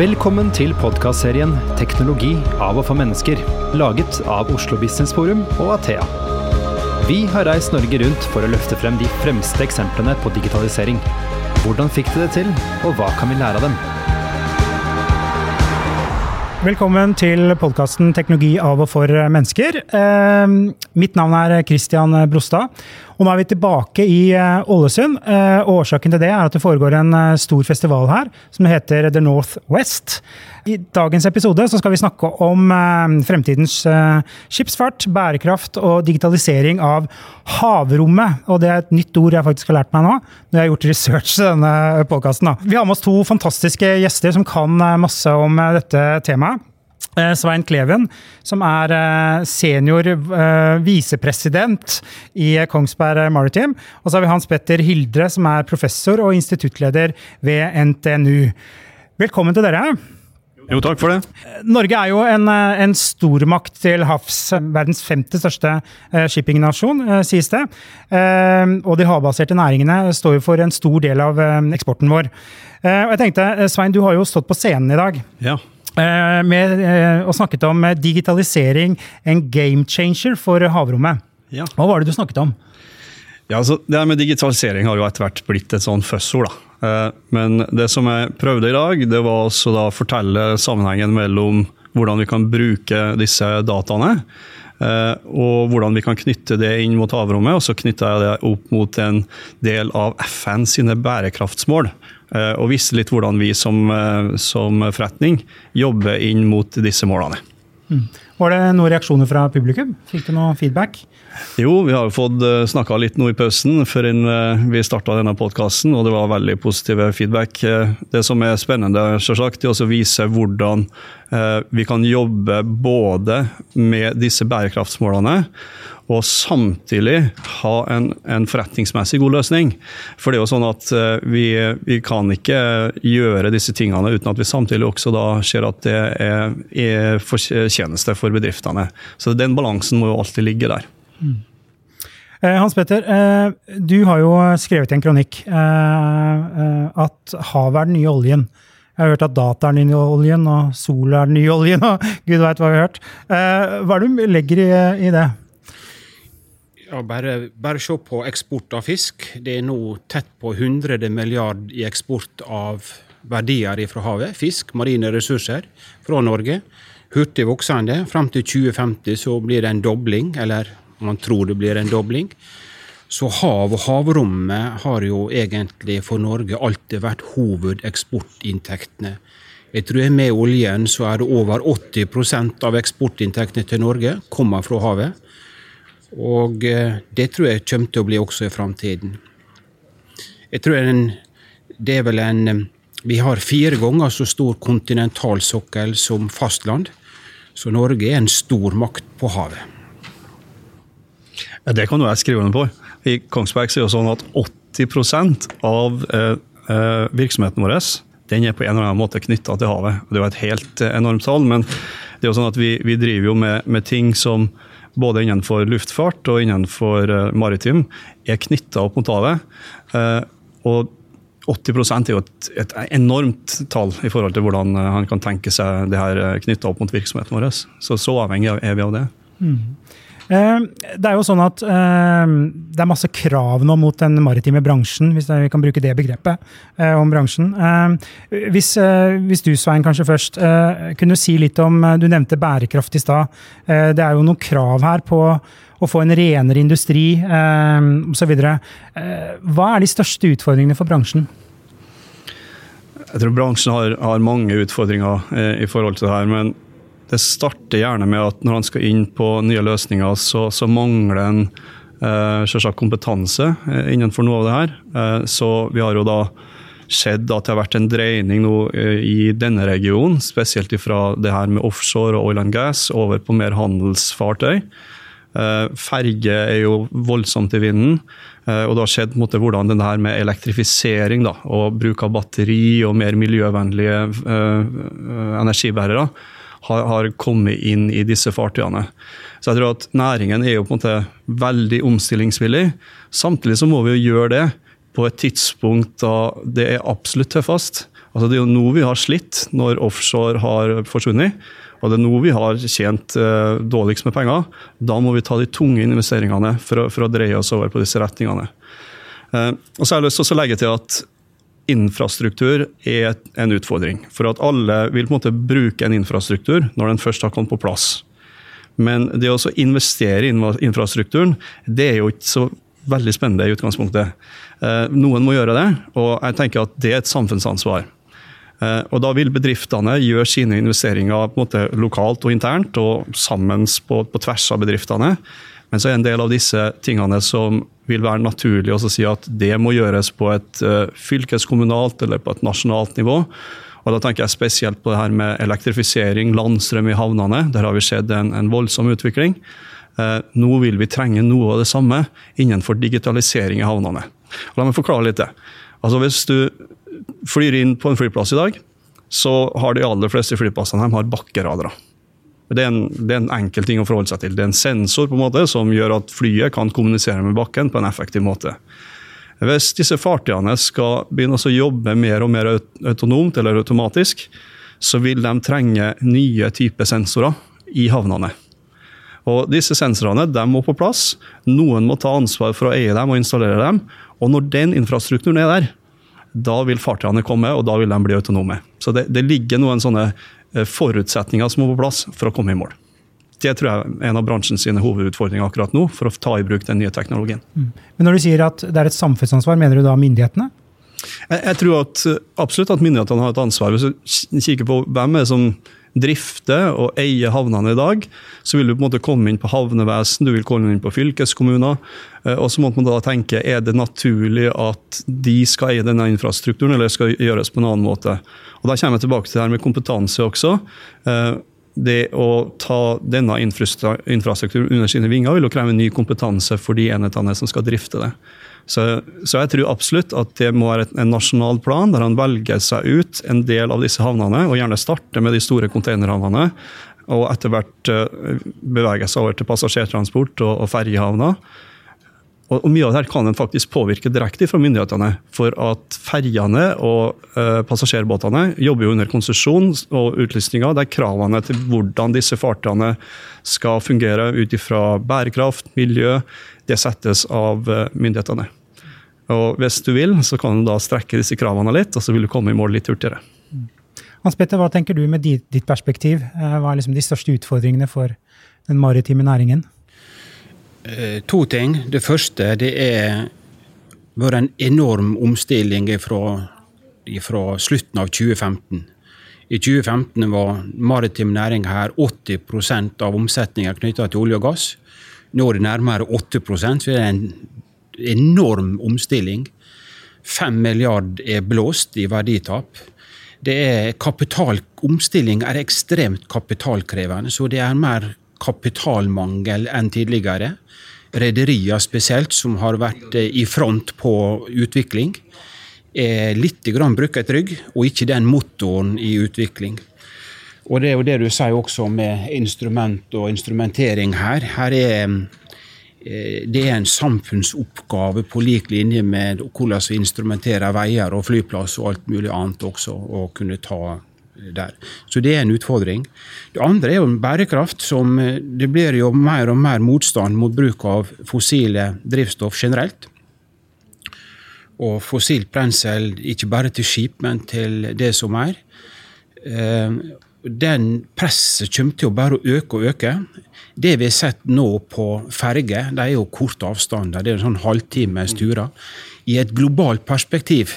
Velkommen til podkastserien 'Teknologi av og for mennesker', laget av Oslo Business Forum og Athea. Vi har reist Norge rundt for å løfte frem de fremste eksemplene på digitalisering. Hvordan fikk de det til, og hva kan vi lære av dem? Velkommen til podkasten 'Teknologi av og for mennesker'. Eh, mitt navn er Christian Brostad. Og nå er vi tilbake i eh, Ålesund. Eh, Årsaken til det er at det foregår en eh, stor festival her som heter The North West. I dagens episode skal vi snakke om fremtidens skipsfart, bærekraft og digitalisering av havrommet. Og det er et nytt ord jeg faktisk har lært meg nå, når jeg har gjort research til denne podkasten. Vi har med oss to fantastiske gjester som kan masse om dette temaet. Eh, Svein Kleven, som er eh, senior eh, visepresident i Kongsberg Maritime. Og så har vi Hans Petter Hildre, som er professor og instituttleder ved NTNU. Velkommen til dere. Jo, takk for det. Norge er jo en, en stormakt til havs. Verdens femte største shippingnasjon, sies det. Og de havbaserte næringene står jo for en stor del av eksporten vår. Og jeg tenkte, Svein, du har jo stått på scenen i dag. Ja. Eh, med, eh, og snakket om eh, digitalisering, en game changer for havrommet. Ja. Hva var det du snakket om? ja, altså Det med digitalisering har jo etter hvert blitt et sånn fuzzord. da. Eh, Men det som jeg prøvde i dag, det var å fortelle sammenhengen mellom hvordan vi kan bruke disse dataene, eh, og hvordan vi kan knytte det inn mot havrommet. Og så knytta jeg det opp mot en del av FN sine bærekraftsmål. Eh, Og viste litt hvordan vi som, eh, som forretning jobber inn mot disse målene. Var det noen reaksjoner fra publikum? Fikk du noe feedback? Jo, vi har fått snakka litt nå i pausen før eh, vi starta denne podkasten, og det var veldig positive feedback. Eh, Det som er spennende, selvsagt, er å vise hvordan eh, vi kan jobbe både med disse bærekraftsmålene og samtidig ha en, en forretningsmessig god løsning. For det er jo sånn at eh, vi, vi kan ikke gjøre disse tingene uten at vi samtidig også da ser at det er, er fortjeneste for bedriftene. Så den balansen må jo alltid ligge der. Eh, Hans Petter, eh, du har jo skrevet i en kronikk at havet er den nye oljen. Jeg har hørt at data er den nye oljen, og sol er den nye oljen, og gud veit hva vi har hørt. Hva er det du legger i det? Ja, bare, bare se på eksport av fisk. Det er nå tett på 100 milliard i eksport av verdier fra havet. Fisk, marine ressurser, fra Norge. Hurtig voksende. Fram til 2050 så blir det en dobling, eller man tror det blir en dobling. Så hav og havrommet har jo egentlig for Norge alltid vært hovedeksportinntektene. Jeg tror med oljen så er det over 80% av eksportinntektene til Norge kommer fra havet. Og eh, det tror jeg kommer til å bli også i framtiden. Jeg tror en, det er vel en eh, Vi har fire ganger så stor kontinentalsokkel som fastland. Så Norge er en stor makt på havet. Ja, det kan jo jeg skrive under på. I Kongsberg sier er det sånn at 80% av eh, virksomheten vår den er på en eller annen måte knytta til havet. Det er jo et helt enormt tall, men det er jo sånn at vi, vi driver jo med, med ting som både innenfor luftfart og innenfor eh, maritim er knytta opp mot havet. Eh, og 80 er jo et, et enormt tall i forhold til hvordan eh, han kan tenke seg det her knytta opp mot virksomheten vår. Så så avhengig er vi av det. Eh, Det er jo sånn at eh, det er masse krav nå mot den maritime bransjen, hvis vi kan bruke det begrepet eh, om bransjen. Eh, Hvis, eh, hvis du, Svein, kanskje først, eh, kunne si litt om Du nevnte bærekraft i stad. Det er jo noen krav her på å få en renere industri osv. Hva er de største utfordringene for bransjen? Jeg tror bransjen har, har mange utfordringer i forhold til det her, men det starter gjerne med at når han skal inn på nye løsninger, så, så mangler en eh, selvsagt kompetanse eh, innenfor noe av det her. Eh, så vi har jo da sett at det har vært en dreining nå eh, i denne regionen, spesielt fra det her med offshore og oil and gas over på mer handelsfartøy. Eh, Ferge er jo voldsomt i vinden. Og det har skjedd måte, hvordan det her med elektrifisering da, og bruk av batteri og mer miljøvennlige energibærere har, har kommet inn i disse fartøyene. Så jeg tror at næringen er jo på en måte veldig omstillingsvillig. Samtidig så må vi jo gjøre det på et tidspunkt da det er absolutt tøffest. Altså det er jo nå vi har slitt, når offshore har forsvunnet. Og det er nå vi har tjent eh, dårligst med penger. Da må vi ta de tunge investeringene for å, for å dreie oss over på disse retningene. Eh, og så har jeg lyst til å legge til at infrastruktur er en utfordring. For at alle vil på en måte bruke en infrastruktur når den først har kommet på plass. Men det å investere i infrastrukturen, det er jo ikke så veldig spennende i utgangspunktet. Eh, noen må gjøre det, og jeg tenker at det er et samfunnsansvar. Eh, og Da vil bedriftene gjøre sine investeringer lokalt og internt, og sammen på, på tvers av bedriftene. Men så er en del av disse tingene som vil være naturlig å si at det må gjøres på et uh, fylkeskommunalt eller på et nasjonalt nivå. Og Da tenker jeg spesielt på det her med elektrifisering, landstrøm i havnene. Der har vi sett en, en voldsom utvikling. Uh, nå vil vi trenge noe av det samme innenfor digitalisering i havnene. Og la meg forklare litt det. Altså Hvis du flyr inn på en flyplass i dag, så har de aller fleste flyplassene har bakkeradere. Det er, en, det er, en, enkel ting å forholde seg til. Det er en sensor på en måte som gjør at flyet kan kommunisere med bakken på en effektiv måte. Hvis disse fartøyene skal begynne å jobbe mer og mer autonomt eller automatisk, så vil de trenge nye typer sensorer i havnene. Og Disse sensorene de må på plass. Noen må ta ansvar for å eie dem og installere dem. Og når den infrastrukturen er der, da vil fartøyene komme, og da vil de bli autonome. Så det, det ligger noen sånne forutsetninger som må på plass for å komme i mål. Det tror jeg er en av bransjens hovedutfordringer akkurat nå, for å ta i bruk den nye teknologien. Mm. Men Når du sier at det er et samfunnsansvar, mener du da myndighetene? Jeg, jeg tror at, absolutt at myndighetene har et ansvar. Hvis du kikker på hvem er det som drifter og eie havnene i dag, så vil du på en måte komme inn på havnevesen, du vil komme inn på fylkeskommuner. Eh, og så må man da tenke er det naturlig at de skal eie denne infrastrukturen, eller skal gjøres på en annen måte. Og Da kommer jeg tilbake til det her med kompetanse også. Eh, det å ta denne infrastrukturen under sine vinger vil jo kreve ny kompetanse for de enhetene som skal drifte det. Så, så, jeg tror absolutt at det må være en nasjonal plan der han velger seg ut en del av disse havnene, og gjerne starte med de store containerhavnene. Og etter hvert beveger bevege seg over til passasjertransport og, og ferjehavner. Og, Mye av det her kan en faktisk påvirke direkte fra myndighetene. For at ferjene og uh, passasjerbåtene jobber jo under konsesjon og utlysninger der kravene til hvordan disse fartøyene skal fungere ut ifra bærekraft, miljø, det settes av uh, myndighetene. Og Hvis du vil, så kan du da strekke disse kravene litt, og så vil du komme i mål litt hurtigere. Hans Petter, hva tenker du med ditt perspektiv? Eh, hva er liksom de største utfordringene for den maritime næringen? Eh, to ting. Det første det er vært en enorm omstilling fra, fra slutten av 2015. I 2015 var maritim næring her 80% av omsetningen knytta til olje og gass. Nå er det nærmere 8 så det er en enorm omstilling. 5 milliard er blåst i verditap. Det er kapital, Omstilling er ekstremt kapitalkrevende, så det er mer kapitalmangel enn tidligere Rederier spesielt, som har vært eh, i front på utvikling, er litt brukket rygg, og ikke den motoren i utvikling. Og Det er jo det du sier også med instrument og instrumentering her. Her er eh, det er en samfunnsoppgave på lik linje med hvordan vi instrumenterer veier og flyplass og alt mulig annet også, å kunne ta der. Så det er en utfordring. Det andre er jo bærekraft. som eh, Det blir jo mer og mer motstand mot bruk av fossile drivstoff generelt. Og fossilt brensel ikke bare til skip, men til det som er. Eh, den presset kommer til å bare øke og øke. Det vi har sett nå på ferger, de er jo korte avstander. Det er en sånn halvtimes turer. I et globalt perspektiv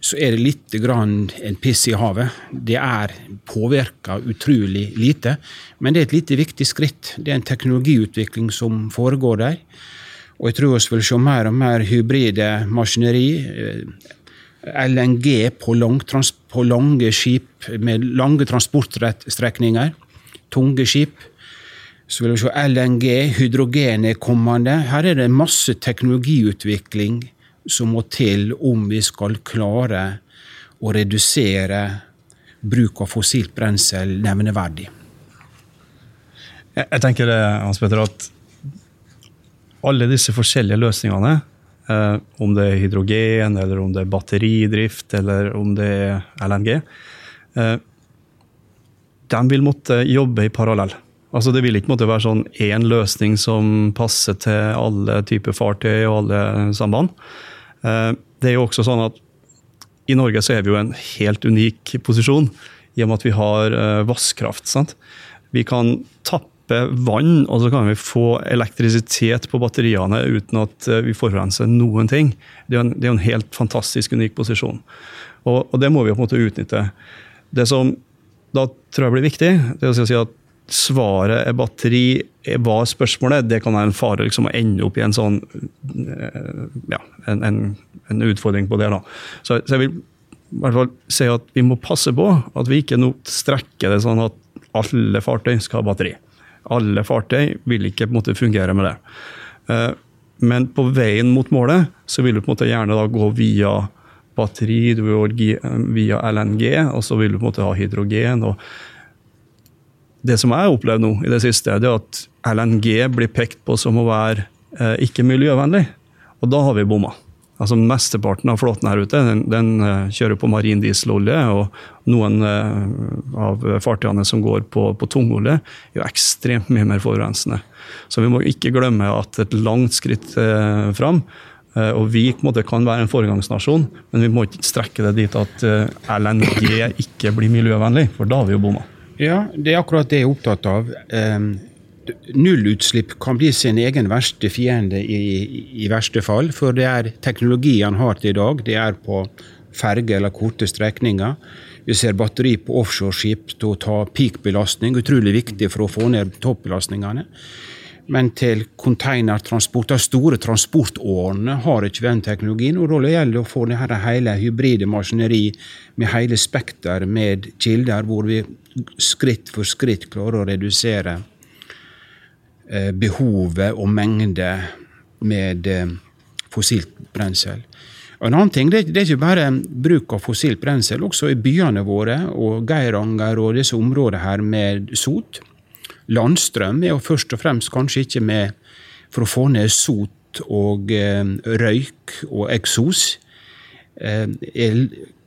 så er det litt grann en piss i havet. Det er påvirka utrolig lite, men det er et lite viktig skritt. Det er en teknologiutvikling som foregår der. Og jeg tror vi vil se mer og mer hybride maskineri. LNG på, lang, på lange skip med lange transportstrekninger. Tunge skip. Så vil vi se LNG, hydrogen er kommende. Her er det masse teknologiutvikling som må til om vi skal klare å redusere bruk av fossilt brensel nevneverdig. Jeg tenker det, Hans Petter, at alle disse forskjellige løsningene eh, om det er hydrogen, eller om det er batteridrift, eller om det er LNG, eh, de vil måtte jobbe i parallell. Altså Det vil ikke måtte være sånn én løsning som passer til alle typer fartøy og alle samband. Eh, det er jo også sånn at i Norge så er vi jo en helt unik posisjon i og med at vi har vannkraft. Vi kan tappe vann, og så kan vi få elektrisitet på batteriene uten at eh, vi forurenser noen ting. Det er, en, det er en helt fantastisk unik posisjon. Og, og, det må vi på en måte utnytte. Det som da tror jeg blir viktig, det er å si at svaret er batteri, hva er spørsmålet. Det kan være en fare liksom, å ende opp i en sånn eh, ja, en, en, en utfordring på det. da. Så, så jeg vil i hvert fall si at vi må passe på at vi ikke nå strekker det sånn at alle fartøy skal ha batteri. Alle fartøy vil ikke måte fungere med det. Eh, men på veien mot målet så vil du på en måte gjerne da gå via batteri, du vil via LNG, og så vil du på en måte ha hydrogen. og Det som jeg har opplevd nå i det siste, er at LNG blir pekt på som å være eh, ikke miljøvennlig. Og da har vi bomma. Altså Mesteparten av flåten her ute den, den uh, kjører på marin dieselolje. Og noen uh, av fartøyene som går på, på tungolje, er jo ekstremt mye mer forurensende. Så vi må ikke glemme at et langt skritt uh, fram. Og vi måte, kan være en foregangsnasjon, men vi må ikke strekke det dit at LNG ikke blir miljøvennlig, for da har vi jo bomma. Ja, det er akkurat det jeg er opptatt av. Nullutslipp kan bli sin egen verste fiende i, i verste fall. For det er teknologien har til i dag. Det er på ferge eller korte strekninger. Vi ser batteri på offshoreskip til å ta peak-belastning, utrolig viktig for å få ned toppbelastningene. Men til containertransport, de store transportårene, har ikke den teknologien. og Da gjelder det å få det hele hybride maskineri med hele spekter med kilder, hvor vi skritt for skritt klarer å redusere behovet og mengde med eh, fossilt brensel. En annen ting, det, er ikke bare bruk av fossilt brensel. Også i byene våre og Geiranger og disse områdene her med sot. Landstrøm er jo først og fremst kanskje ikke med for å få ned sot og eh, røyk og eksos. Eh, er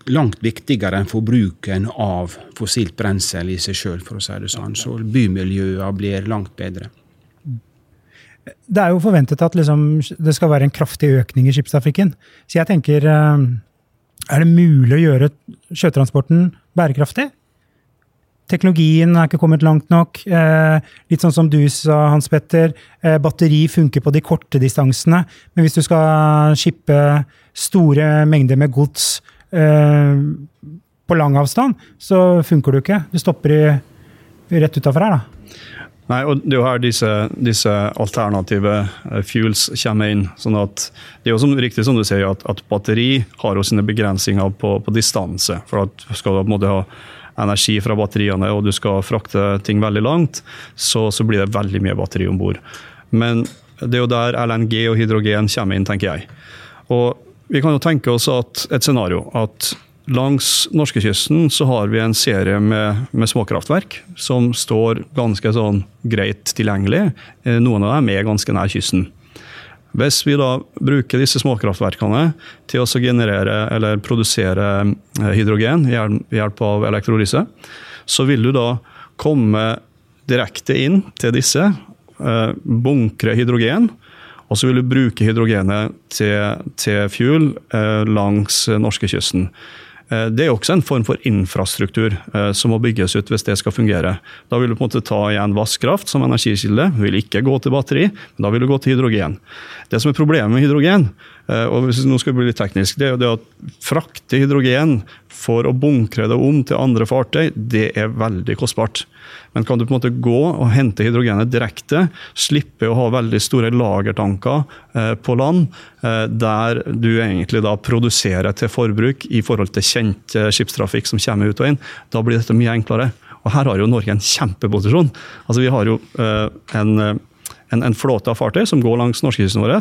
langt viktigere enn forbruken av fossilt brensel i seg sjøl, for å si det sånn. Så bymiljøene blir langt bedre. Det er jo forventet at liksom, det skal være en kraftig økning i skipstrafikken. Så jeg tenker eh, Er det mulig å gjøre sjøtransporten bærekraftig? Teknologien er ikke kommet langt nok. Eh, litt sånn som du sa, Hans Petter. Eh, batteri funker på de korte distansene. Men hvis du skal skippe store mengder med gods på lang avstand, så funker du ikke. Du stopper rett utafor her, da. Nei, og Det er jo her disse, disse, alternative eh, fuels kommer inn. sånn at Det er jo som, riktig som du sier, at, at batteri har jo sine begrensninger på, på, distanse. for at Skal du på en måte ha energi fra batteriene og du skal frakte ting veldig langt, så, så blir det veldig mye batteri om bord. Men det er jo der LNG og hydrogen kommer inn, tenker jeg. Og Vi kan jo tenke oss at et scenario at Langs norskekysten så har vi en serie med, med, småkraftverk som står ganske sånn greit tilgjengelig. Eh, noen av dem er ganske nær kysten. Hvis vi da bruker disse småkraftverkene til å generere eller produsere eh, hydrogen ved hjelp av elektrolyse, så vil du da komme direkte inn til disse, eh, bunkre hydrogen, og så vil du bruke hydrogenet til, til fuel langs norskekysten. Eh, det er også en form for infrastruktur eh, som må bygges ut hvis det skal fungere. Da vil du på en måte ta igjen vannkraft som energikilde. Vil ikke gå til batteri, men da vil du gå til hydrogen. Det som er problemet med hydrogen, eh, og hvis nå skal bli litt teknisk, det er jo det å frakte hydrogen for å bunkre det om til andre fartøy, det er veldig kostbart. Men kan du på en måte gå og hente hydrogenet direkte, slippe å ha veldig store lagertanker eh, på land, eh, der du egentlig da produserer til forbruk i forhold til kjent eh, skipstrafikk som kommer ut og inn, da blir dette mye enklere. Og her har jo Norge en kjempeposisjon. Altså Vi har jo en en, en, flåte av fartøy som går langs norskekysten vår.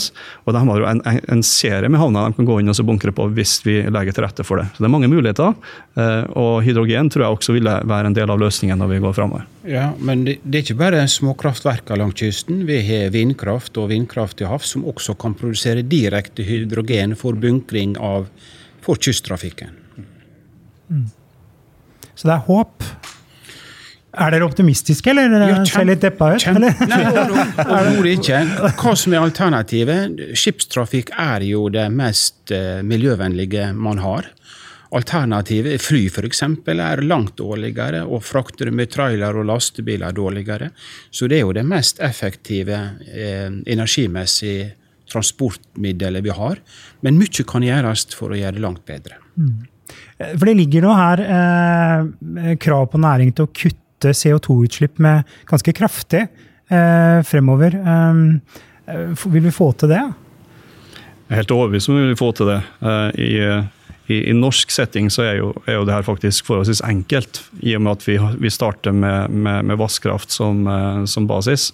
Og de har jo en, en, serie med havner de kan gå inn og bunkre på hvis vi legger til rette for det. Så det er mange muligheter. Eh, og hydrogen tror jeg også vil være en del av løsningen når vi går framover. Ja, men det, det, er ikke bare småkraftverkene langs kysten. Vi har vindkraft og vindkraft til havs som også kan produsere direkte hydrogen for bunkring av for kysttrafikken. Mm. Så det er håp er dere optimistiske, eller ja, ser litt deppa ut? Kjem, nei, overhodet ikke. Hva som er alternativet? Skipstrafikk er jo det mest uh, miljøvennlige man har. Alternativet, fly f.eks., er langt dårligere, og frakter med trailer og lastebiler dårligere. Så det er jo det mest effektive eh, energimessige transportmiddelet vi har. Men mye kan gjøres for å gjøre det langt bedre. Mm. For det ligger nå her eh, krav på næring til å kutte kutte CO2-utslipp med ganske kraftig eh, fremover. Eh, vil vi få til det? Jeg er helt overbevist om vi vil få til det. Eh, i, i, i, norsk setting så er jo, er jo, det her faktisk forholdsvis enkelt, i og med at vi, vi starter med, med, med vasskraft som, uh, som basis.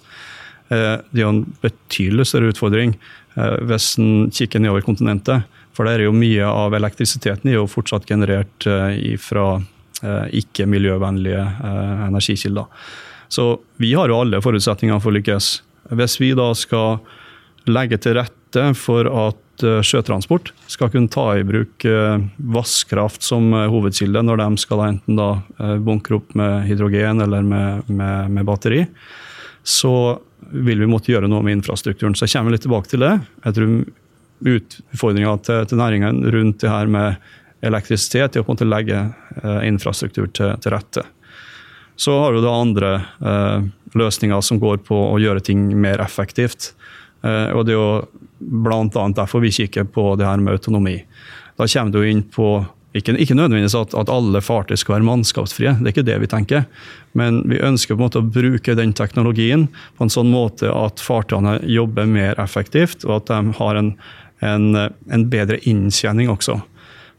Uh, det er jo en betydelig større utfordring hvis en kikker nedover kontinentet. For der er jo mye av elektrisiteten er jo fortsatt generert fra Eh, ikke miljøvennlige eh, energikilder. Så vi har jo alle forutsetninger for å lykkes. Hvis vi da skal legge til rette for at eh, sjøtransport skal kunne ta i bruk vasskraft som hovedkilde når de skal enten da bunkre opp med hydrogen eller med, med, med batteri, så vil vi måtte gjøre noe med infrastrukturen. Så jeg kommer litt tilbake til det. Jeg tror utfordringa til, til næringen rundt det her med elektrisitet i å på en måte legge eh, infrastruktur til, til, rette. Så har du da andre eh, løsninger som går på å gjøre ting mer effektivt. Eh, og Det er jo bl.a. derfor vi kikker på det her med autonomi. Da kommer du inn på ikke, ikke nødvendigvis at, at, alle fartøy skal være mannskapsfrie, det er ikke det vi tenker. Men vi ønsker på en måte å bruke den teknologien på en sånn måte at fartøyene jobber mer effektivt, og at de har en, en, en bedre inntjening også.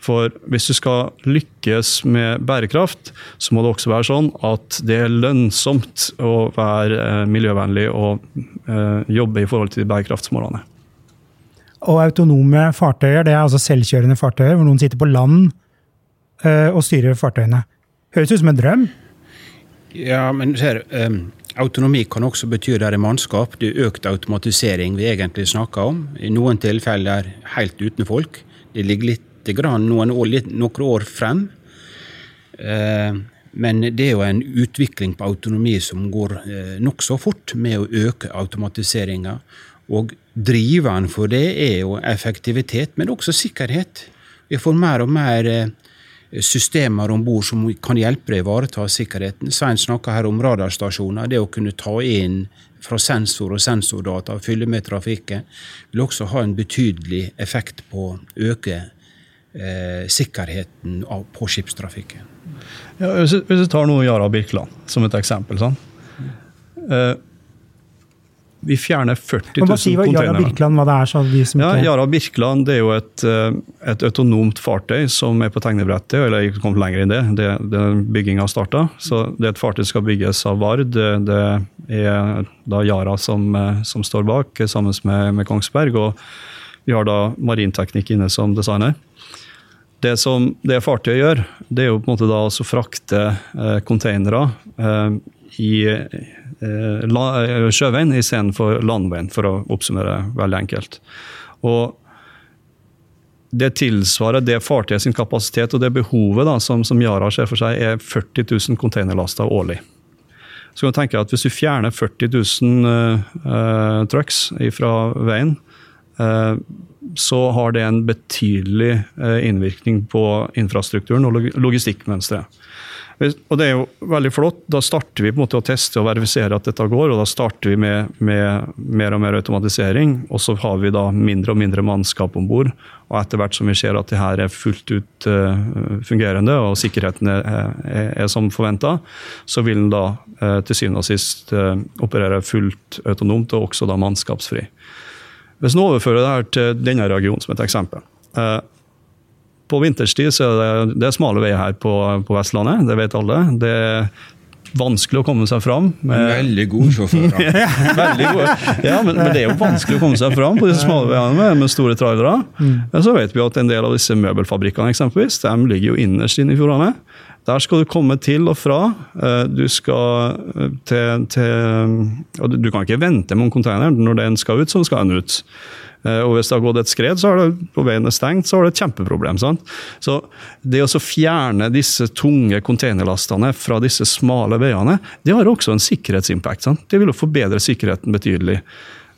For hvis du skal lykkes med bærekraft, så må det også være sånn at det er lønnsomt å være eh, miljøvennlig og eh, jobbe i forhold til bærekraftsmålene. Og autonome fartøyer, det er altså selvkjørende fartøyer hvor noen sitter på land eh, og styrer fartøyene. Høres ut som en drøm? Ja, men ser, um, autonomi kan også bety det er mannskap. Det er økt automatisering vi egentlig snakker om. I noen tilfeller helt uten folk. Det ligger litt grann noen år, litt, noen år frem. Eh, men det er jo en utvikling på autonomi som går eh, nokså fort med å øke automatiseringa. Og driveren for det er jo effektivitet, men også sikkerhet. Vi får mer og mer eh, systemer om bord som kan hjelpe deg å ivareta sikkerheten. Svein snakka her om radarstasjoner. Det å kunne ta inn fra sensor og sensordata og fylle med trafikken vil også ha en betydelig effekt på å øke eh, sikkerheten av, på skipstrafikken. Ja, hvis, vi tar nå Yara Birkeland som et eksempel. Sånn. Eh, vi fjerner 40 000 si containere. Yara Birkeland, hva det er, så vi som ja, Yara Birkeland det er jo et, eh, et, autonomt fartøy som er på tegnebrettet, eller ikke kommet lenger enn det. det, det Bygginga starta. Så det er et fartøy som skal bygges av Vard. Det, det er da Yara som, eh, som står bak, sammen med, med Kongsberg. og vi har da marinteknikk inne som designer. Det som det fartøyet gjør, det er jo på en måte da å frakte eh, containere eh, i eh, la, eh, sjøveien istedenfor landveien, for å oppsummere veldig enkelt. Og det tilsvarer det fartøyet sin kapasitet og det behovet da, som, som Yara ser for seg, er 40 000 containerlaster årlig. Så kan du tenke at Hvis du fjerner 40 000 uh, trucks fra veien, uh, så har det en betydelig eh, innvirkning på infrastrukturen og logistikkmønsteret. Og det er jo veldig flott. Da starter vi på en måte å teste og verifisere at dette går. og Da starter vi med, med mer og mer automatisering. Og så har vi da mindre og mindre mannskap om bord. Og etter hvert som vi ser at det her er fullt ut uh, fungerende og sikkerheten er, er, er som forventa, så vil den da uh, til syvende og sist operere fullt autonomt og også da mannskapsfri. Hvis vi overfører det her til denne regionen som et eksempel. Eh, på vinterstid så er det, det er smale veier her på, på, Vestlandet, det vet alle. Det er vanskelig å komme seg fram. Veldig gode sjåfører. Gode. Ja, men, men, det er jo vanskelig å komme seg fram på disse smale veiene med, med store trailere. Mm. Så vet vi at en del av disse møbelfabrikkene eksempelvis, de ligger jo innerst inne i fjordene. Der skal du komme til og fra. Eh, du skal eh, til, til Du kan ikke vente med containeren. Når den skal ut, så skal den ut. Eh, og hvis det har gått et skred, så har det, og veien er stengt, så har det et kjempeproblem. Sant? Så det å fjerne disse tunge containerlastene fra disse smale veiene, det har også en sikkerhetsimpact. Sant? Det vil jo forbedre sikkerheten betydelig.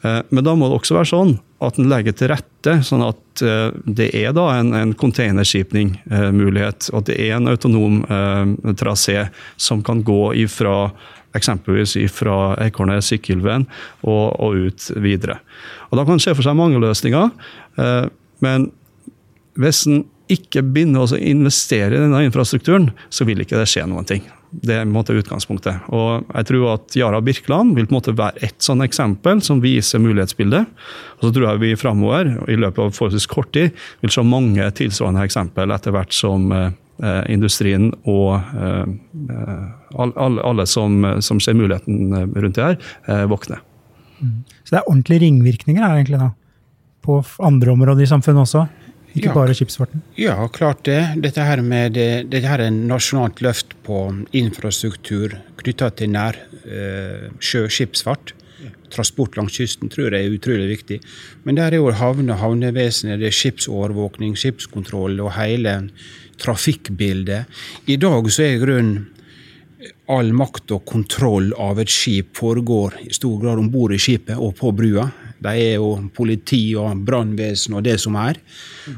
Eh, men da må det også være sånn at en legger til rette, sånn at eh, det er da en, en containerskipning-mulighet. At det er en autonom eh, trasé som kan gå ifra eksempelvis fra Ekornes, Sykkylven og, og, ut videre. Og Da kan en se for seg mange løsninger, eh, men hvis en ikke begynner å investere i denne infrastrukturen, så vil ikke det skje noen ting. Det er en måte utgangspunktet. Og jeg tror at Yara Birkeland vil på en måte være ett sånn eksempel som viser mulighetsbildet. Og så tror jeg vi framover, i løpet av forholdsvis kort tid, vil se mange tilsvarende eksempel etter hvert som eh, industrien og eh, alle som, som, ser muligheten rundt det her, eh, våkner. Mm. Så det er ordentlige ringvirkninger her, egentlig, da? På andre områder i samfunnet også? Ikke ja, bare skipsfarten? Ja, klart det. Dette her, med, dette her er en nasjonalt løft på infrastruktur knytta til nær eh, sjøskipsfart. Transport langs kysten tror jeg er utrolig viktig. Men der er jo havne, havnevesenet, det er skipsovervåkning, skipskontroll og hele trafikkbildet. I dag så er i grunnen all makt og kontroll av et skip foregår i stor grad om bord i skipet og på brua. De er jo politi og brannvesen og det som er.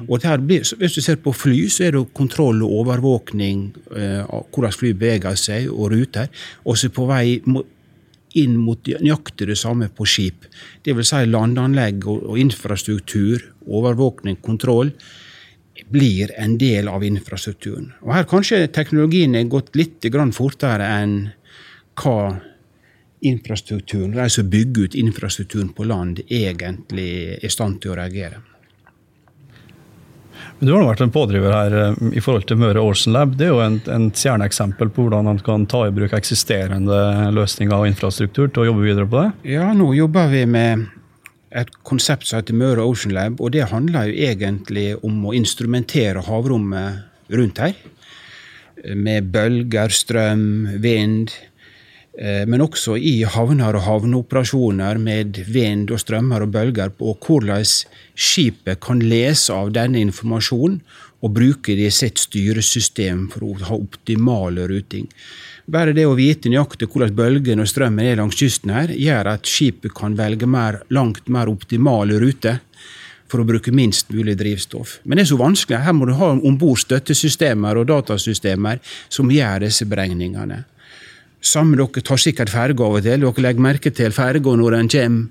Og blir, hvis du ser på fly, så er det kontroll og overvåkning eh, av hvordan fly beveger seg og ruter. Også på vei inn mot nøyaktig det samme på skip. Dvs. Si landanlegg og infrastruktur, overvåkning, kontroll blir en del av infrastrukturen. Og Her kanskje teknologien er gått litt fortere enn hva infrastrukturen, de som bygger ut infrastrukturen på land, egentlig er i stand til å reagere. Men Du har vært en pådriver her eh, i forhold til Møre Ocean Lab. Det er jo et kjerneeksempel på hvordan man kan ta i bruk eksisterende løsninger og infrastruktur til å jobbe videre på det? Ja, nå jobber vi med et konsept som heter Møre Ocean Lab. og Det handler jo egentlig om å instrumentere havrommet rundt her. Med bølger, strøm, vind. Eh, men også i havner og havneoperasjoner med vind og strømmer og bølger. Og hvordan skipet kan lese av denne informasjonen og bruke det i sitt styresystem for å ha optimale ruting. Bare det å vite nøyaktig hvordan bølgene og strømmen er langs kysten her, gjør at skipet kan velge mer, langt mer optimale ruter for å bruke minst mulig drivstoff. Men det er så vanskelig. Her må du ha om bord støttesystemer og datasystemer som gjør disse beregningene. Samme dere tar sikkert ferga av og til. Dere legger merke til ferga når den kommer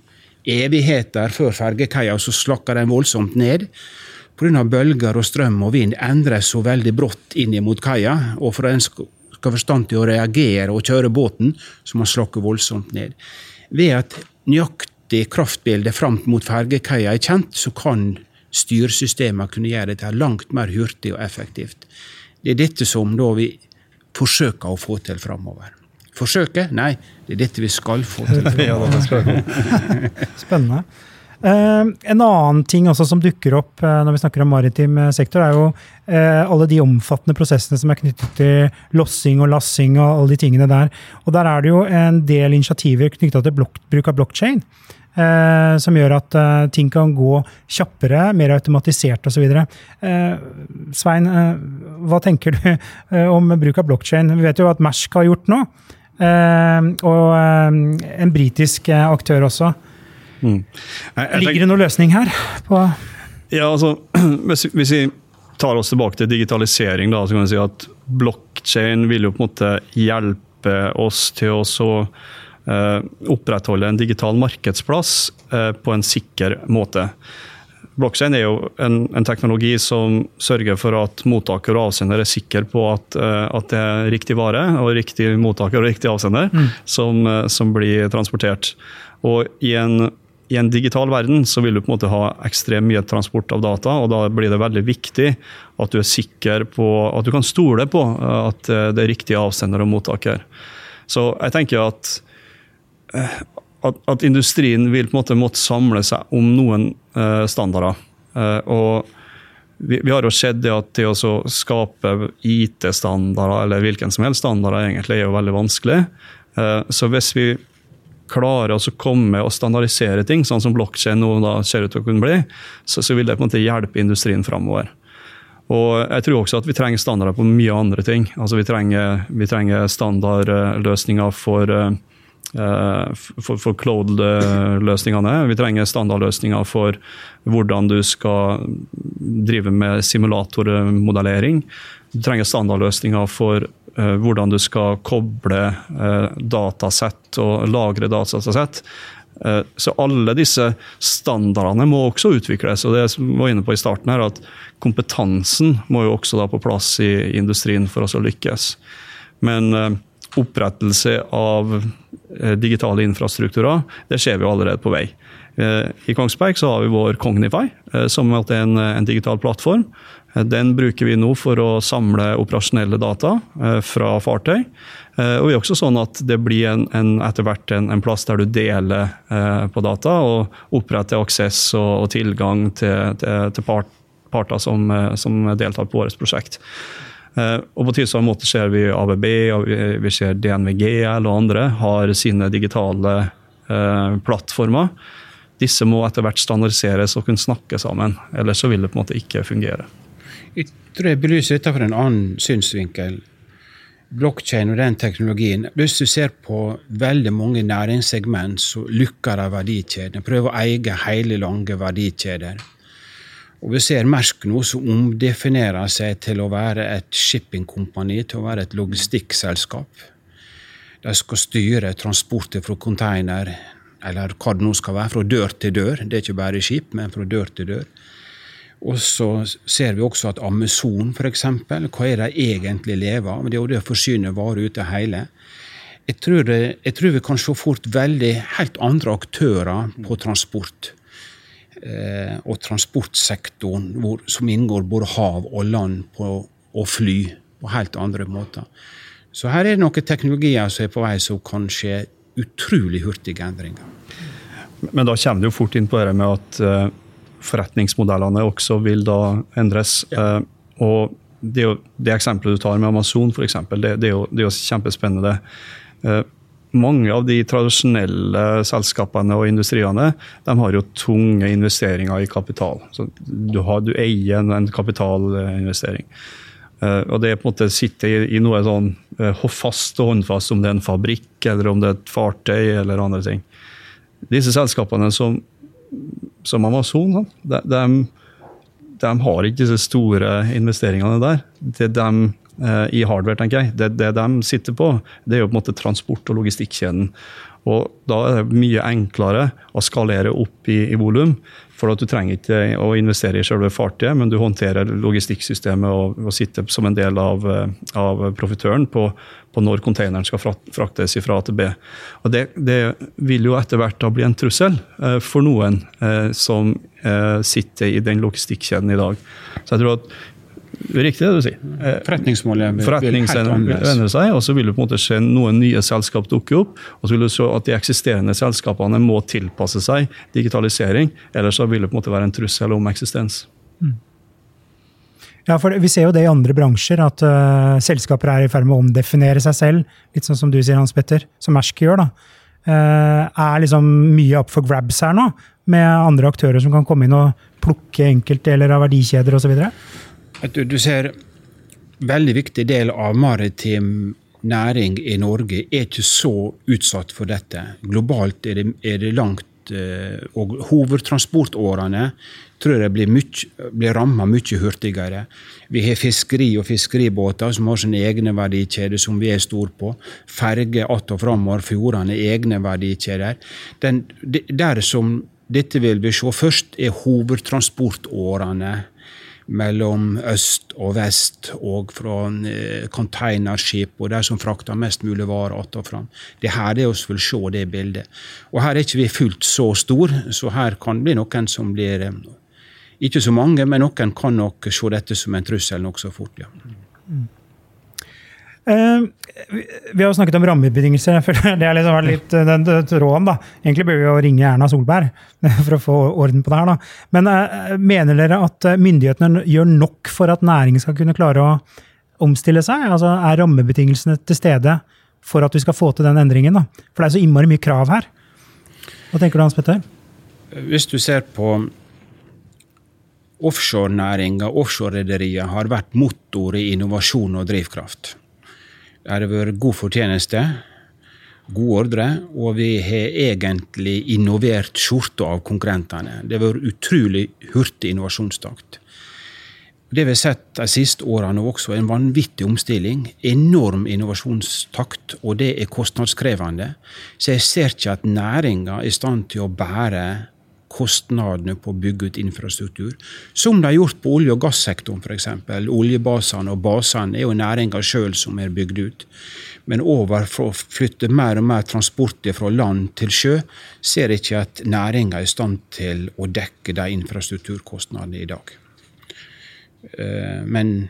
evigheter før fergekaia, så slakker den voldsomt ned. Pga. bølger og strøm og vind endres så veldig brått inn mot kaia. og for en skal ha forstand til å reagere og kjøre båten, så man slakker voldsomt ned. Ved at nøyaktig kraftbilde fram mot fergekaia er kjent, så kan styresystemene kunne gjøre dette langt mer hurtig og effektivt. Det er dette som vi forsøker å få til framover. Forsøke? Nei, det er dette vi skal få til. Spennende. Uh, en annen ting også som dukker opp uh, når vi snakker om maritim eh, sektor, er jo uh, alle de omfattende prosessene som er knyttet til lossing og lassing og alle de tingene der. Og der er det jo en del initiativer knytta til blok bruk av blokkjede. som gjør at ting kan gå kjappere, mer automatisert osv. Uh, Svein, hva tenker du om bruk av blokkjede? Vi vet jo at Mersk har gjort noe. Og en britisk aktør også. Mm. Ligger det noen løsning her? på ja, altså, hvis, vi tar oss tilbake til digitalisering, da, så kan vi si at blokkjede vil jo på en måte hjelpe oss til å så, uh, opprettholde en digital markedsplass uh, på en sikker måte. Blokkjede er jo en, en, teknologi som sørger for at mottaker og avsender er sikker på at, uh, at det er riktig vare og riktig mottaker og riktig avsender mm. som, som blir transportert. Og i en i en digital verden så vil du på en måte ha ekstremt mye transport av data, og da blir det veldig viktig at du er sikker på at du kan stole på at det er riktig avsender og mottaker. Så jeg tenker at, eh, at, at industrien vil på en måte måtte samle seg om noen uh, standarder. Uh, og vi, vi, har jo sett det at det å skape IT-standarder, eller hvilken som helst standarder, egentlig er jo veldig vanskelig. Uh, så hvis vi klarer å komme og standardisere ting, sånn som blokkjede nå da ser ut til å kunne bli, så, så, vil det på en måte hjelpe industrien framover. Og jeg tror også at vi trenger standarder på mye andre ting. Altså Vi trenger, vi trenger standardløsninger for, uh, for, for cloud-løsningene. Vi trenger standardløsninger for hvordan du skal drive med simulatormodellering. Du trenger standardløsninger for uh, hvordan du skal koble uh, datasett og lagre datasett. Uh, så alle disse standardene må også utvikles. og det jeg var inne på i starten her, at Kompetansen må jo også da på plass i industrien for oss å lykkes. Men opprettelse av digitale infrastrukturer, det ser vi allerede på vei. I Kongsberg så har vi vår Cognify, som er en, en digital plattform Eh, den bruker vi nå for å samle operasjonelle data eh, fra fartøy. Eh, og det er også sånn at det blir en, en, etter hvert en, en, plass der du deler på data og oppretter aksess og, og tilgang til, til, til part, parter som, som, deltar på vårt prosjekt. Og På tilsvarende måte ser vi ABB og vi ser DNVGL og andre har sine digitale plattformer. Disse må etter hvert standardiseres og kunne snakke sammen, ellers så vil det på en måte ikke fungere. Jeg tror jeg belyser dette fra en annen synsvinkel. Blokkjeden og den teknologien. Hvis du ser på veldig mange næringssegment som lukker av verdikjedene, prøver å eie hele, lange verdikjeder. Og Vi ser Mersk nå som omdefinerer seg til å være et shippingkompani, til å være et logistikkselskap. De skal styre transporter fra container, eller hva det nå skal være, fra dør til dør. Det er ikke bare skip, men fra dør til dør. Og så ser vi også at Amazon, f.eks., hva er de egentlig lever av? Det er jo det å forsyne varer ut av hele. Jeg tror, jeg tror, vi kan se fort veldig helt andre aktører på transport. Eh, og transportsektoren hvor, som inngår både hav og land på, og fly på helt andre måter. Så her er det noen teknologier som er på vei som kan skje utrolig hurtige endringer. Men da kommer du jo fort inn på det med at uh forretningsmodellene også vil da endres. Ja. Eh, og det, det, eksempelet du tar med Amazon, for eksempel, det, det, er, jo, det er jo kjempespennende. Mange av de tradisjonelle selskapene og industriene de har jo tunge investeringer i kapital. Så du, har, du eier en, kapitalinvestering. Uh, og det på en måte sitter i, i noe sånn uh, fast og håndfast, om det er en fabrikk eller om det er et fartøy eller andre ting. Disse selskapene som som Amazon. De, de, de, har ikke disse store investeringene der. Det de, eh, I hardware, tenker jeg. Det, det, de sitter på, det er jo på en måte transport- og logistikkjeden. Og Da er det mye enklere å skalere opp i, i volum. For at du trenger ikke å investere i selve fartøyet, men du håndterer logistikksystemet og, og sitter som en del av, eh, av profitøren på, på, når containeren skal fraktes fra A til B. Og det, det, vil jo etter hvert da bli en trussel eh, for noen eh, som eh, sitter i den logistikkjeden i dag. Så jeg tror at Riktig det du sier. Eh, Forretningsmålet vil, Forretningsmålet vil endre seg, og så vil det på en måte skje noen nye selskap dukke opp. Og så vil du se at de eksisterende selskapene må tilpasse seg digitalisering. Ellers så vil det på en måte være en trussel om eksistens. Mm. Ja, for Vi ser jo det i andre bransjer, at uh, selskaper er i ferd med å omdefinere seg selv. Litt sånn som du sier, Hans Petter, som Mersk gjør. da. Uh, er liksom mye up for grabs her nå, med andre aktører som kan komme inn og plukke enkeltdeler av verdikjeder osv.? Du, du ser veldig viktig del av maritim næring i Norge er ikke så utsatt for dette. Globalt er det, er det langt eh, Og hovedtransportårene tror jeg blir, mye, blir ramma mye hurtigere. Vi har fiskeri og fiskeribåter som har sine egne verdikjeder, som vi er store på. Ferger att og framover fjordene, egne verdikjeder. Den, der som dette vil vi se først, er hovedtransportårene mellom øst og vest og fra eh, containerskip og de som frakter mest mulig varer att og fram. Det her er vi vil se det bildet. Og her er ikke vi fullt så stor, så her kan bli noen som blir eh, Ikke så mange, men noen kan nok se dette som en trussel nokså fort. ja. Mm. Eh, vi har jo snakket om rammebetingelser. for Det er liksom litt eh, den tråden. da. Egentlig bør vi jo ringe Erna Solberg for å få orden på det her. da. Men uh, mener dere at myndighetene gjør nok for at næringen skal kunne klare å omstille seg? Altså, Er rammebetingelsene til stede for at vi skal få til den endringen? da? For det er så innmari mye krav her. Hva tenker du Hans Petter? Hvis du ser på offshorenæringa, offshorerederier, har vært motor i innovasjon og drivkraft. Det har vært god fortjeneste, gode ordre, og vi har egentlig innovert skjorta av konkurrentene. Det har vært utrolig hurtig innovasjonstakt. Det vi har sett de siste årene også, en vanvittig omstilling. Enorm innovasjonstakt, og det er kostnadskrevende. Så jeg ser ikke at næringa er i stand til å bære kostnadene på å bygge ut infrastruktur, som de har gjort på olje- og gassektoren f.eks. Oljebasene og basene er jo næringa sjøl som er bygd ut. Men over for å flytte mer og mer transport fra land til sjø, ser jeg ikke at næringa er i stand til å dekke de infrastrukturkostnadene i dag. Eh, men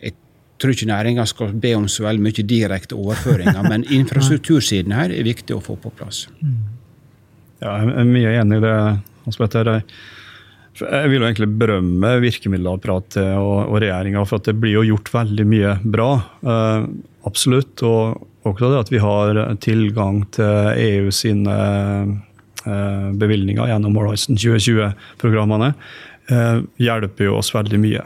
jeg tror ikke næringa skal be om så veldig mye direkte overføringer. Men infrastruktursiden her er viktig å få på plass. Ja, jeg er mye enig i det, Hans Petter. Jeg vil jo egentlig berømme virkemiddelapparatet og, og regjeringa for at det blir jo gjort veldig mye bra. Uh, absolutt. Og også det at vi har tilgang til EU sine uh, bevilgninger gjennom Horizon 2020-programmene, uh, hjelper jo oss veldig mye.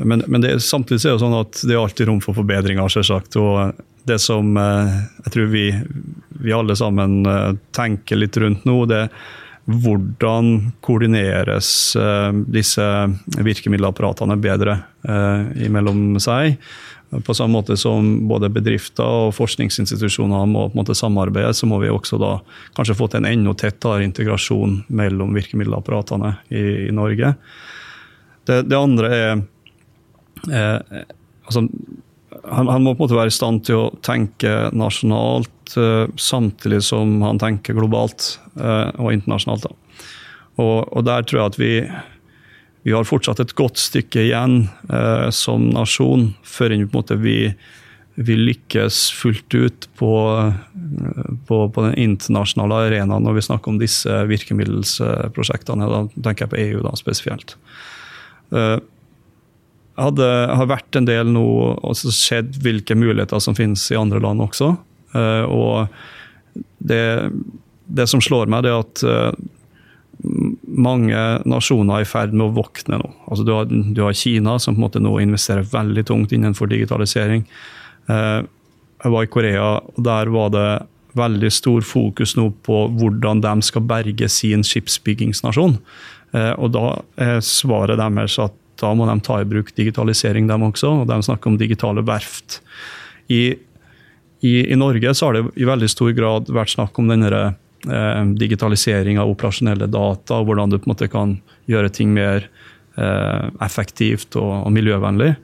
Men, men det, samtidig er det sånn at det er alltid rom for forbedringer, selvsagt. Og det som jeg tror vi vi alle sammen eh, tenker litt rundt nå, det er hvordan koordineres eh, disse virkemiddelapparatene bedre eh, mellom seg. På samme måte som både bedrifter og forskningsinstitusjoner må på en måte samarbeide, så må vi også da kanskje få til en enda tettere integrasjon mellom virkemiddelapparatene i, i Norge. Det, det, andre er eh, altså, han, han, må på en måte være i stand til å tenke nasjonalt uh, samtidig som han tenker globalt uh, og internasjonalt. Og, og, der tror jeg at vi, vi har fortsatt et godt stykke igjen uh, som nasjon før vi, vi, lykkes fullt ut på, på, på, den internasjonale arenaen når vi snakker om disse virkemiddelsprosjektene. Da tenker jeg på EU da, spesielt. Hadde, har vært en del nå og sett hvilke muligheter som finnes i andre land også. Uh, og det, det, som slår meg, det er at uh, mange nasjoner er i ferd med å våkne nå. Altså, du, har, du har Kina, som på en måte nå investerer veldig tungt innenfor digitalisering. Uh, jeg var i Korea, og der var det veldig stor fokus nå på hvordan de skal berge sin skipsbyggingsnasjon. Og da er svaret deres at da må de ta i bruk digitalisering, dem også. og De snakker om digitale verft. I, i, i Norge så har det i veldig stor grad vært snakk om denne eh, digitalisering av operasjonelle data, og hvordan du på en måte kan gjøre ting mer eh, effektivt og, og, miljøvennlig.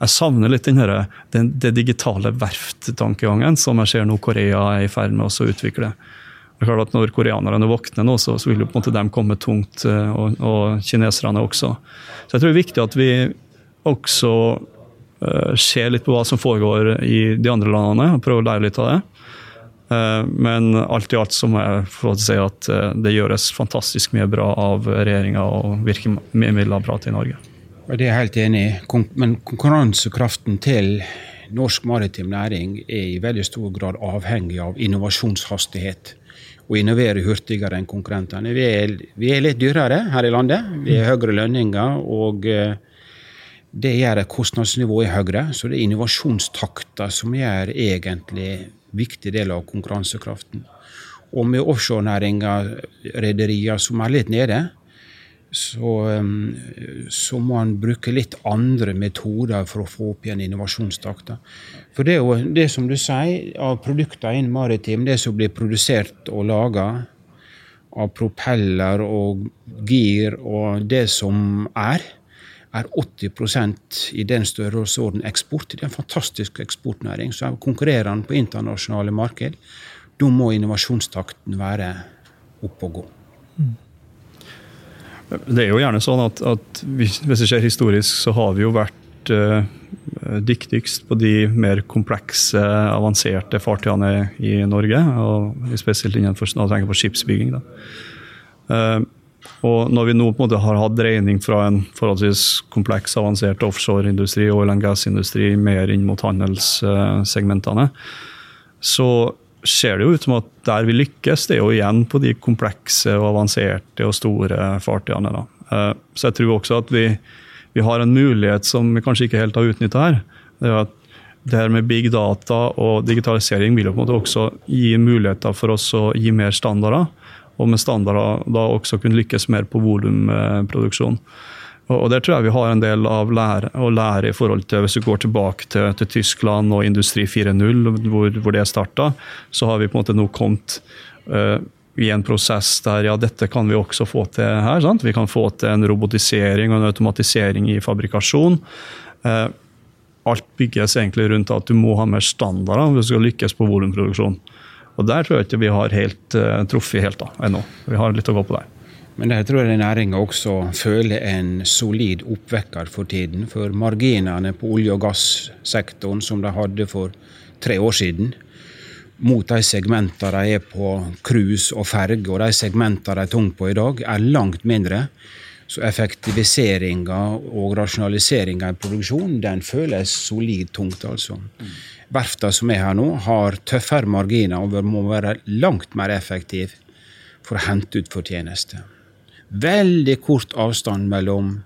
Jeg savner litt denne, den, det digitale verft-tankegangen som jeg ser nå Korea er i ferd med å utvikle. Det er klart at Når koreanerne våkner nå, så, så vil jo på en måte dem komme tungt, eh, og, og, kineserne også. Så jeg tror det er viktig at vi også uh, ser litt på hva som foregår i de andre landene, og prøver å lære litt av det. Uh, men alt i alt så må jeg få si at det gjøres fantastisk mye bra av regjeringa og virkemiddelapparatet i Norge. Det er jeg helt enig i. Men konkurransekraften til norsk maritim næring er i veldig stor grad avhengig av innovasjonshastighet og innovere hurtigere enn konkurrentene. Vi er, vi er, litt dyrere her i landet. Vi har høyere lønninger. og eh, det gjør at kostnadsnivået er høyere, så det er innovasjonstakta som gjør egentlig viktig del av konkurransekraften. Og med offshorenæringa, rederier som er litt nede, så, så, må man bruke litt andre metoder for å få opp igjen innovasjonstakta. For det er jo det som du sier, av produkter innen maritim, det som blir produsert og laga av propeller og gir og det som er, er 80% i den størrelsesorden eksport. Det er en fantastisk eksportnæring. Så konkurrerer den på internasjonale marked. Da må innovasjonstakten være oppe og gå. Mm. Det er jo gjerne sånn at, at hvis vi ser historisk, så har vi jo vært uh, dyktigst på de mer komplekse, avanserte fartøyene i Norge. og Spesielt innenfor når tenker på skipsbygging. Uh, og når vi nå på en måte har hatt dreining fra en forholdsvis kompleks, avansert offshoreindustri og oil and gas-industri mer inn mot handelssegmentene, så ser det jo ut som at der vi lykkes, det er jo igjen på de komplekse og avanserte og store fartøyene. Da. Eh, så jeg tror også at vi, vi har en mulighet som vi kanskje ikke helt har utnytta her. Det er at det her med big data og digitalisering vil jo på en måte også gi muligheter for oss å gi mer standarder. Og med standarder da også kunne lykkes mer på volumproduksjon. Og Der tror jeg vi har en del av lære, å lære i forhold til Hvis du går tilbake til, til Tyskland og Industri 4.0, hvor, hvor, det starta, så har vi på en måte nå kommet uh, i en prosess der ja, dette kan vi også få til her. Sant? Vi kan få til en robotisering og en automatisering i fabrikasjon. Uh, alt bygges egentlig rundt at du må ha mer standarder hvis du skal lykkes på volumproduksjon. Og Der tror jeg ikke vi har helt uh, truffet helt da, ennå. Vi har litt å gå på der. Men der tror jeg næringa også føler en solid oppvekker for tiden. For marginene på olje- og gassektoren som de hadde for tre år siden, mot de segmentene de er på cruise og ferge, og de segmentene de er tunge på i dag, er langt mindre. Så effektiviseringa og rasjonaliseringa i produksjonen den føles solid tungt. altså. Verfta som er her nå, har tøffere marginer og må være langt mer effektive for å hente ut fortjeneste veldig kort avstand mellom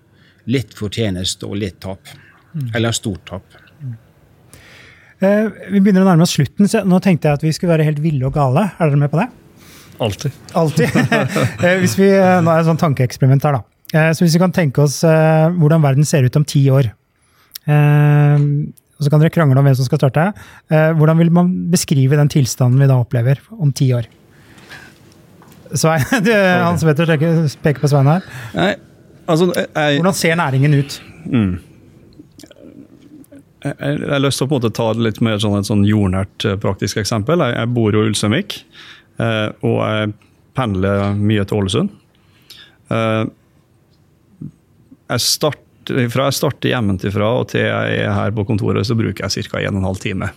litt fortjeneste og litt tap. Mm. Eller stort tap. Eh, vi begynner å nærme oss slutten, så nå tenkte jeg at vi skulle være helt ville og gale. Er dere med på det? Alltid. Alltid. eh, hvis vi, eh, nå er det et sånn tankeeksperiment her, da. Eh, så hvis vi kan tenke oss eh, hvordan verden ser ut om ti år og så kan dere krangle om hvem som skal starte. hvordan vil man beskrive den tilstanden vi da opplever om ti år? Svein, du, Petter peker på Svein her. Nei, altså, jeg, Hvordan ser næringen ut? Mm. Jeg, jeg, har lyst til å på en måte ta litt mer sånn, et sånn jordnært eh, praktisk eksempel. Jeg, jeg bor jo i Ulsteinvik, eh, og jeg pendler mye til Ålesund. Eh, jeg start, fra jeg starter hjemmefra og til jeg er her på kontoret, så bruker jeg ca. 1 12 time.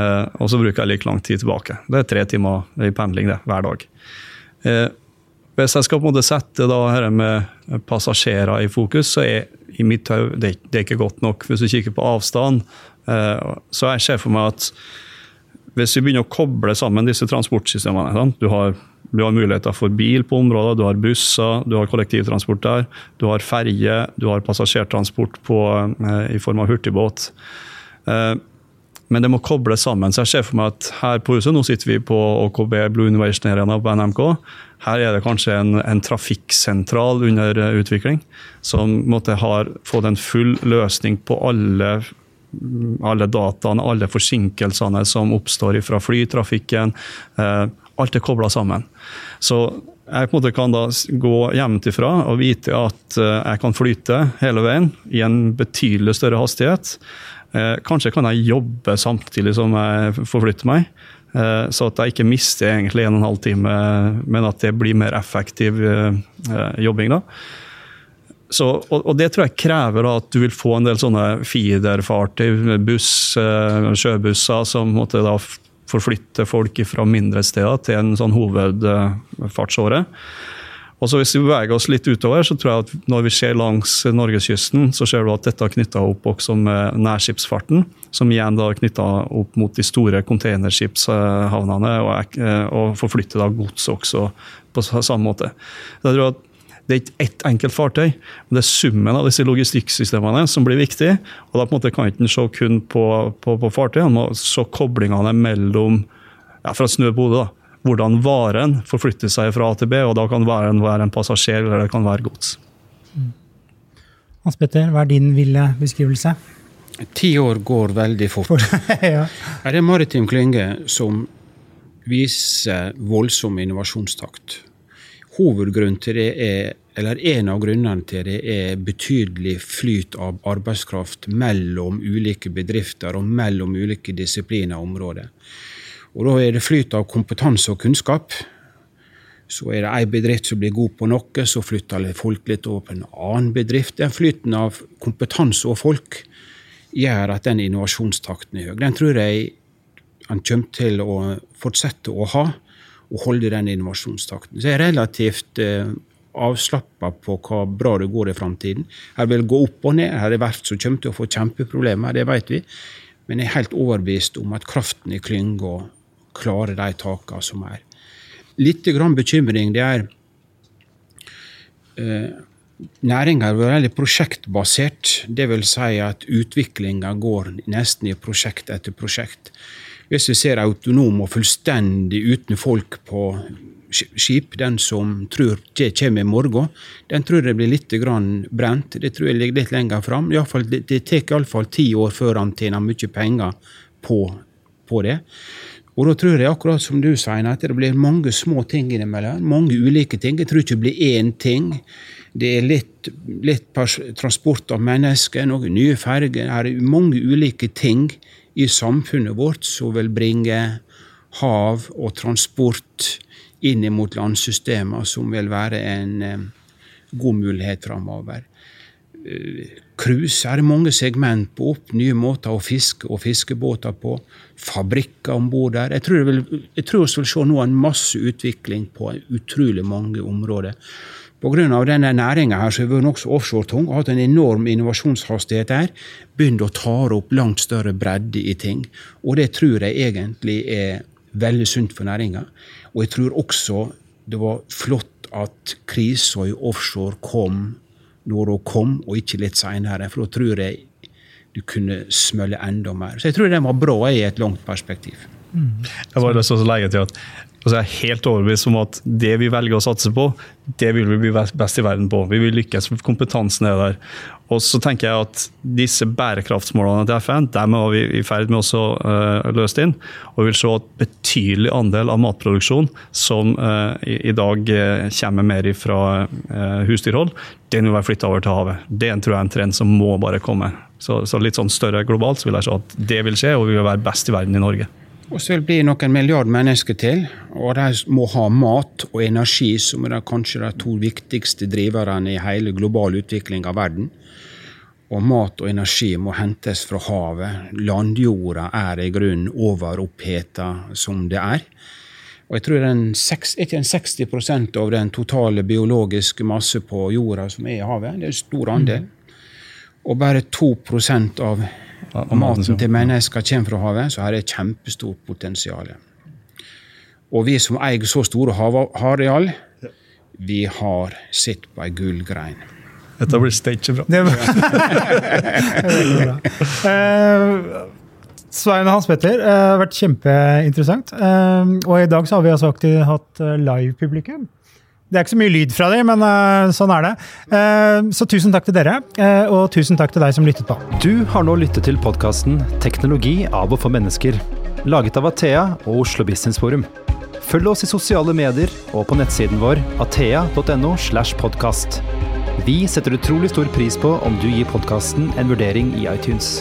Eh, og så bruker jeg like lang tid tilbake. Det er tre timer i pendling det, hver dag. Eh, hvis jeg skal på en måte sette da, dette med passasjerer i fokus, så er i mitt hode det, det er ikke godt nok. Hvis du kikker på avstand, eh, så jeg ser for meg at hvis vi begynner å koble sammen disse transportsystemene? Du, har, har muligheter for bil på området, du har busser, du har kollektivtransport der, du har ferje, du har passasjertransport på, i form av hurtigbåt. Men det må kobles sammen. Så jeg ser for meg at her på huset, nå sitter vi på OKB Blue Innovation Arena på NMK. Her er det kanskje en, en trafikksentral under eh, utvikling, som måtte ha fått en full løsning på alle, alle dataene, alle forsinkelsene som oppstår fra flytrafikken. Eh, alt er kobla sammen. Så jeg på en måte kan da gå hjemmefra og vite at eh, jeg kan flyte hele veien i en betydelig større hastighet. Eh, kanskje kan jeg jobbe samtidig som jeg forflytter meg. Eh, så at jeg ikke mister egentlig en og en halv time, men at det blir mer effektiv eh, jobbing. da. Så, og, og, Det tror jeg krever da, at du vil få en del sånne feederfartøy, buss, sjøbusser, som måtte da forflytte folk fra mindre steder til en sånn hovedfartsåre. Og så Hvis vi beveger oss litt utover, så tror jeg at når vi ser langs norgeskysten, så ser du at dette er knytta opp også med nærskipsfarten, som igjen da er knytta opp mot de store containerskipshavnene, og, og forflytter da gods også på samme måte. Jeg tror at det er ikke ett enkelt fartøy, men det er summen av disse logistikksystemene som blir viktig. og da på en måte kan ikke se kun på, på, på fartøyene, man må se koblingene mellom ja, fra snø på da hvordan varen forflytter seg fra A til B, og da kan varen være en passasjer eller det kan være gods. Hans Petter, hva er din ville beskrivelse? Ti år går veldig fort. ja. Er det en maritim klynge som viser voldsom innovasjonstakt? Hovedgrunnen til det er, eller En av grunnene til det er betydelig flyt av arbeidskraft mellom ulike bedrifter og mellom ulike disipliner og områder. Og da er det flyt av kompetanse og kunnskap Så er det ei bedrift som blir god på noe, så flytter folk litt over på en annen bedrift. Den flyten av kompetanse og folk gjør at den innovasjonstakten er høy. Den tror jeg han kommer til å fortsette å ha, og holde den innovasjonstakten. Så jeg er relativt eh, avslappa på hva bra det går i framtiden. Her vil gå opp og ned. Her er verft som kommer til å få kjempeproblemer, det vet vi. Men jeg er helt overbevist om at kraften i klynga klarer de takene som er. Litt grann bekymring det er eh, Næringa er veldig prosjektbasert. Det vil si at utviklinga går nesten i prosjekt etter prosjekt. Hvis vi ser autonom og fullstendig uten folk på skip, den som tror det kommer i morgen, den tror jeg blir litt grann brent. Det tror jeg ligger litt lenger fram. Det, det tar iallfall ti år før han tjener mye penger på, på, det. Og da tror jeg, akkurat som du sier, at det blir mange små ting innimellom. Mange ulike ting. Jeg tror ikke det blir én ting. Det er litt, litt transport av mennesker, noen nye ferger. Her er mange ulike ting i samfunnet vårt som vil bringe hav og transport inn mot landsystemer, som vil være en eh, god mulighet framover. Cruise er det mange segment på opp, nye måter å fiske og fiskebåter på. Fabrikker om bord der. Jeg tror, vi vil se nå en masse utvikling på utrolig mange områder. Pga. denne næringa har vært nokså offshoretung og hatt en enorm innovasjonshastighet der, begynt å ta opp langt større bredde i ting. Og det tror jeg egentlig er veldig sunt for næringa. Og jeg tror også det var flott at krisa i offshore kom når hun kom, og ikke litt seinere. For da tror jeg du kunne smølle enda mer. Så jeg tror den var bra i et langt perspektiv. Mm. Jeg var så lei til at Altså jeg er helt overbevist om at det vi velger å satse på, det vil vi bli best i verden på. Vi vil lykkes, for kompetansen er der. Og så tenker jeg at disse bærekraftsmålene til FN dem er vi i ferd med å uh, løse inn. Og vi vil se at betydelig andel av matproduksjon som uh, i, dag uh, kommer mer fra husdyrhold, den vil være flytta over til havet. Det tror jeg er en trend som må bare komme. Så, så litt sånn større globalt så vil jeg se at det vil skje, og vi vil være best i verden i Norge. Og så vil det bli noen milliard mennesker til, og de må ha mat og energi, som er kanskje de to viktigste driverne i hele global utvikling av verden. Og mat og energi må hentes fra havet. Landjorda er i grunnen overoppheta som det er. Og jeg tror den, ikke en 60% av den totale biologiske masse på jorda som er i havet. Det er en stor andel. Og bare 2% av og maten til mennesker kommer fra havet, så har det kjempestort potensial. Og vi som eier så store havareal, vi har sett på ei gullgrein. Dette blir stage bra. Det bra. Svein og Hans Petter, det uh, har vært kjempeinteressant. Uh, og i dag så har vi altså hatt live-publikum. Det er ikke så mye lyd fra dem, men uh, sånn er det. Uh, så tusen takk til dere, uh, og tusen takk til deg som lyttet på. Du har nå lyttet til podkasten 'Teknologi av og for mennesker', laget av Athea og Oslo Business Forum. Følg oss i sosiale medier og på nettsiden vår athea.no. slash podcast. Vi setter utrolig stor pris på om du gir podkasten en vurdering i iTunes.